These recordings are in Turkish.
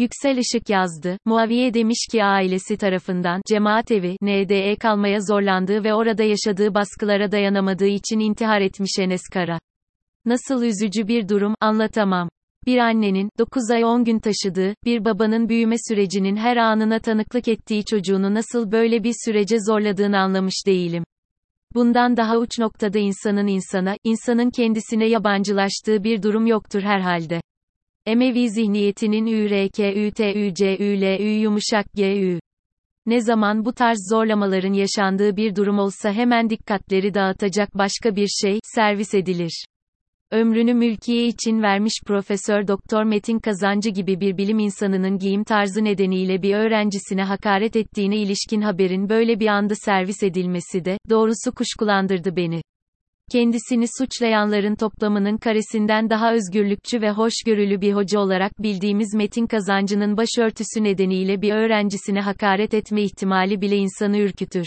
Yüksel Işık yazdı. Muaviye demiş ki ailesi tarafından cemaat evi NDE kalmaya zorlandığı ve orada yaşadığı baskılara dayanamadığı için intihar etmiş Enes Kara. Nasıl üzücü bir durum anlatamam. Bir annenin 9 ay 10 gün taşıdığı, bir babanın büyüme sürecinin her anına tanıklık ettiği çocuğunu nasıl böyle bir sürece zorladığını anlamış değilim. Bundan daha uç noktada insanın insana, insanın kendisine yabancılaştığı bir durum yoktur herhalde. Emevi zihniyetinin ÜRKÜTÜCÜLÜ yumuşak GÜ. Ne zaman bu tarz zorlamaların yaşandığı bir durum olsa hemen dikkatleri dağıtacak başka bir şey, servis edilir. Ömrünü mülkiye için vermiş Profesör Doktor Metin Kazancı gibi bir bilim insanının giyim tarzı nedeniyle bir öğrencisine hakaret ettiğine ilişkin haberin böyle bir anda servis edilmesi de, doğrusu kuşkulandırdı beni kendisini suçlayanların toplamının karesinden daha özgürlükçü ve hoşgörülü bir hoca olarak bildiğimiz Metin Kazancı'nın başörtüsü nedeniyle bir öğrencisine hakaret etme ihtimali bile insanı ürkütür.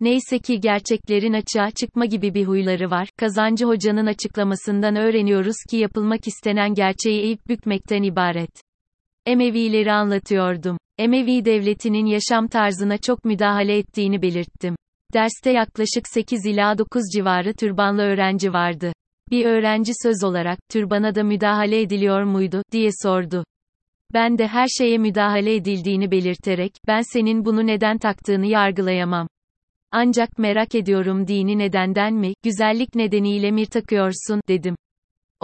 Neyse ki gerçeklerin açığa çıkma gibi bir huyları var. Kazancı hocanın açıklamasından öğreniyoruz ki yapılmak istenen gerçeği eğip bükmekten ibaret. Emevileri anlatıyordum. Emevi devletinin yaşam tarzına çok müdahale ettiğini belirttim. Derste yaklaşık 8 ila 9 civarı türbanlı öğrenci vardı. Bir öğrenci söz olarak, türbana da müdahale ediliyor muydu, diye sordu. Ben de her şeye müdahale edildiğini belirterek, ben senin bunu neden taktığını yargılayamam. Ancak merak ediyorum dini nedenden mi, güzellik nedeniyle mi takıyorsun, dedim.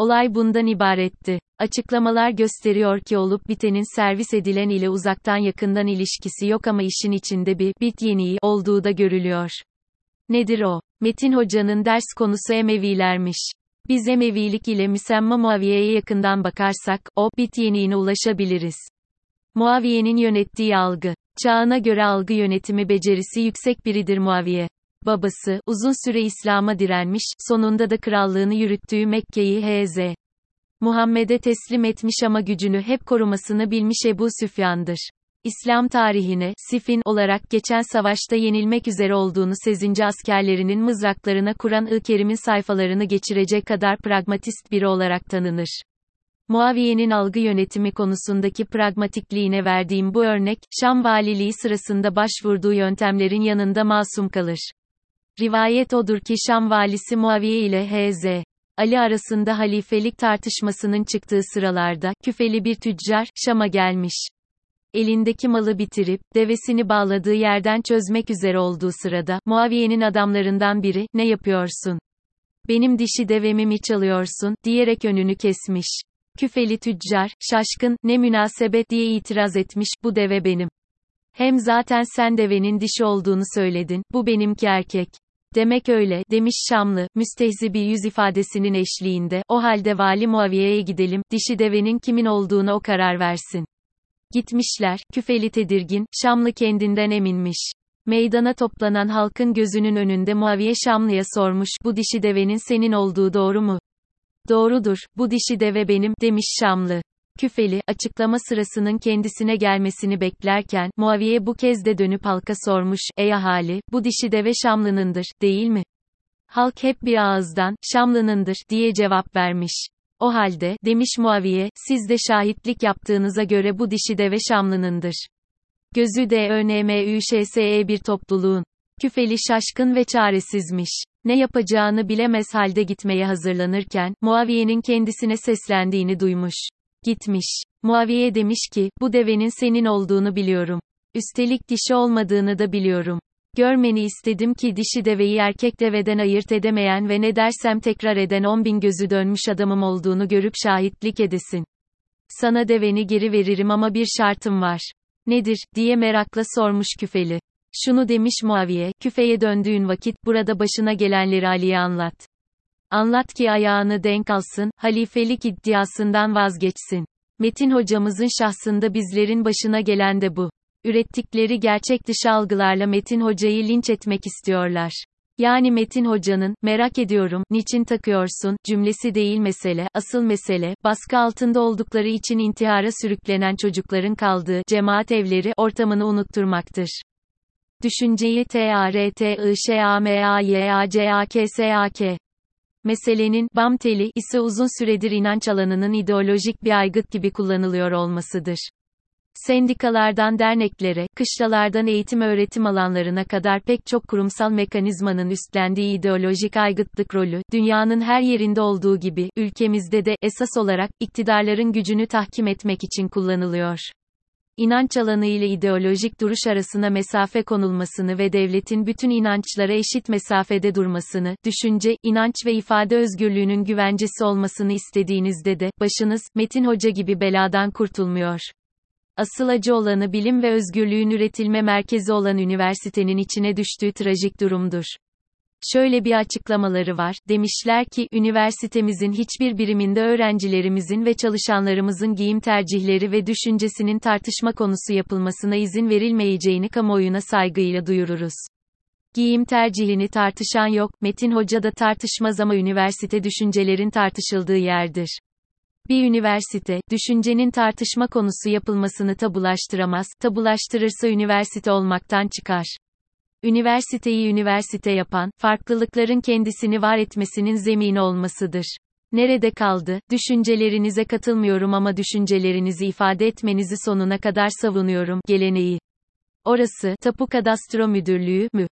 Olay bundan ibaretti. Açıklamalar gösteriyor ki olup bitenin servis edilen ile uzaktan yakından ilişkisi yok ama işin içinde bir bit yeniği olduğu da görülüyor. Nedir o? Metin Hoca'nın ders konusu Emevilermiş. Biz Emevilik ile Müsemma Muaviye'ye yakından bakarsak, o bit yeniğine ulaşabiliriz. Muaviye'nin yönettiği algı. Çağına göre algı yönetimi becerisi yüksek biridir Muaviye. Babası, uzun süre İslam'a direnmiş, sonunda da krallığını yürüttüğü Mekke'yi H.Z. Muhammed'e teslim etmiş ama gücünü hep korumasını bilmiş Ebu Süfyan'dır. İslam tarihine, Sifin olarak geçen savaşta yenilmek üzere olduğunu sezince askerlerinin mızraklarına Kur'an-ı Kerim'in sayfalarını geçirecek kadar pragmatist biri olarak tanınır. Muaviye'nin algı yönetimi konusundaki pragmatikliğine verdiğim bu örnek, Şam valiliği sırasında başvurduğu yöntemlerin yanında masum kalır. Rivayet odur ki Şam valisi Muaviye ile H.Z. Ali arasında halifelik tartışmasının çıktığı sıralarda, küfeli bir tüccar, Şam'a gelmiş. Elindeki malı bitirip, devesini bağladığı yerden çözmek üzere olduğu sırada, Muaviye'nin adamlarından biri, ne yapıyorsun? Benim dişi devemi mi çalıyorsun, diyerek önünü kesmiş. Küfeli tüccar, şaşkın, ne münasebet diye itiraz etmiş, bu deve benim. Hem zaten sen devenin dişi olduğunu söyledin, bu benimki erkek. Demek öyle, demiş Şamlı, müstehzi bir yüz ifadesinin eşliğinde, o halde Vali Muaviye'ye gidelim, dişi devenin kimin olduğunu o karar versin. Gitmişler, küfeli tedirgin, Şamlı kendinden eminmiş. Meydana toplanan halkın gözünün önünde Muaviye Şamlı'ya sormuş, bu dişi devenin senin olduğu doğru mu? Doğrudur, bu dişi deve benim, demiş Şamlı. Küfeli, açıklama sırasının kendisine gelmesini beklerken, Muaviye bu kez de dönüp halka sormuş, ey ahali, bu dişi deve Şamlı'nındır, değil mi? Halk hep bir ağızdan, Şamlı'nındır, diye cevap vermiş. O halde, demiş Muaviye, siz de şahitlik yaptığınıza göre bu dişi deve Şamlı'nındır. Gözü de ÖNMÜŞSE bir topluluğun. Küfeli şaşkın ve çaresizmiş. Ne yapacağını bilemez halde gitmeye hazırlanırken, Muaviye'nin kendisine seslendiğini duymuş. Gitmiş. Muaviye demiş ki, bu devenin senin olduğunu biliyorum. Üstelik dişi olmadığını da biliyorum. Görmeni istedim ki dişi deveyi erkek deveden ayırt edemeyen ve ne dersem tekrar eden on bin gözü dönmüş adamım olduğunu görüp şahitlik edesin. Sana deveni geri veririm ama bir şartım var. Nedir, diye merakla sormuş küfeli. Şunu demiş Muaviye, küfeye döndüğün vakit, burada başına gelenleri Ali'ye anlat. Anlat ki ayağını denk alsın, halifelik iddiasından vazgeçsin. Metin hocamızın şahsında bizlerin başına gelen de bu. Ürettikleri gerçek dışı algılarla Metin hocayı linç etmek istiyorlar. Yani Metin hocanın, merak ediyorum, niçin takıyorsun, cümlesi değil mesele, asıl mesele, baskı altında oldukları için intihara sürüklenen çocukların kaldığı, cemaat evleri, ortamını unutturmaktır. Düşünceyi t a r t i ş a m a y a c a k s a k Meselenin, BAM teli, ise uzun süredir inanç alanının ideolojik bir aygıt gibi kullanılıyor olmasıdır. Sendikalardan derneklere, kışlalardan eğitim öğretim alanlarına kadar pek çok kurumsal mekanizmanın üstlendiği ideolojik aygıtlık rolü, dünyanın her yerinde olduğu gibi, ülkemizde de, esas olarak, iktidarların gücünü tahkim etmek için kullanılıyor inanç alanı ile ideolojik duruş arasına mesafe konulmasını ve devletin bütün inançlara eşit mesafede durmasını, düşünce, inanç ve ifade özgürlüğünün güvencesi olmasını istediğinizde de, başınız, Metin Hoca gibi beladan kurtulmuyor. Asıl acı olanı bilim ve özgürlüğün üretilme merkezi olan üniversitenin içine düştüğü trajik durumdur. Şöyle bir açıklamaları var, demişler ki, üniversitemizin hiçbir biriminde öğrencilerimizin ve çalışanlarımızın giyim tercihleri ve düşüncesinin tartışma konusu yapılmasına izin verilmeyeceğini kamuoyuna saygıyla duyururuz. Giyim tercihini tartışan yok, Metin Hoca da tartışmaz ama üniversite düşüncelerin tartışıldığı yerdir. Bir üniversite, düşüncenin tartışma konusu yapılmasını tabulaştıramaz, tabulaştırırsa üniversite olmaktan çıkar. Üniversiteyi üniversite yapan, farklılıkların kendisini var etmesinin zemini olmasıdır. Nerede kaldı? Düşüncelerinize katılmıyorum ama düşüncelerinizi ifade etmenizi sonuna kadar savunuyorum. Geleneği. Orası, Tapu Kadastro Müdürlüğü mü?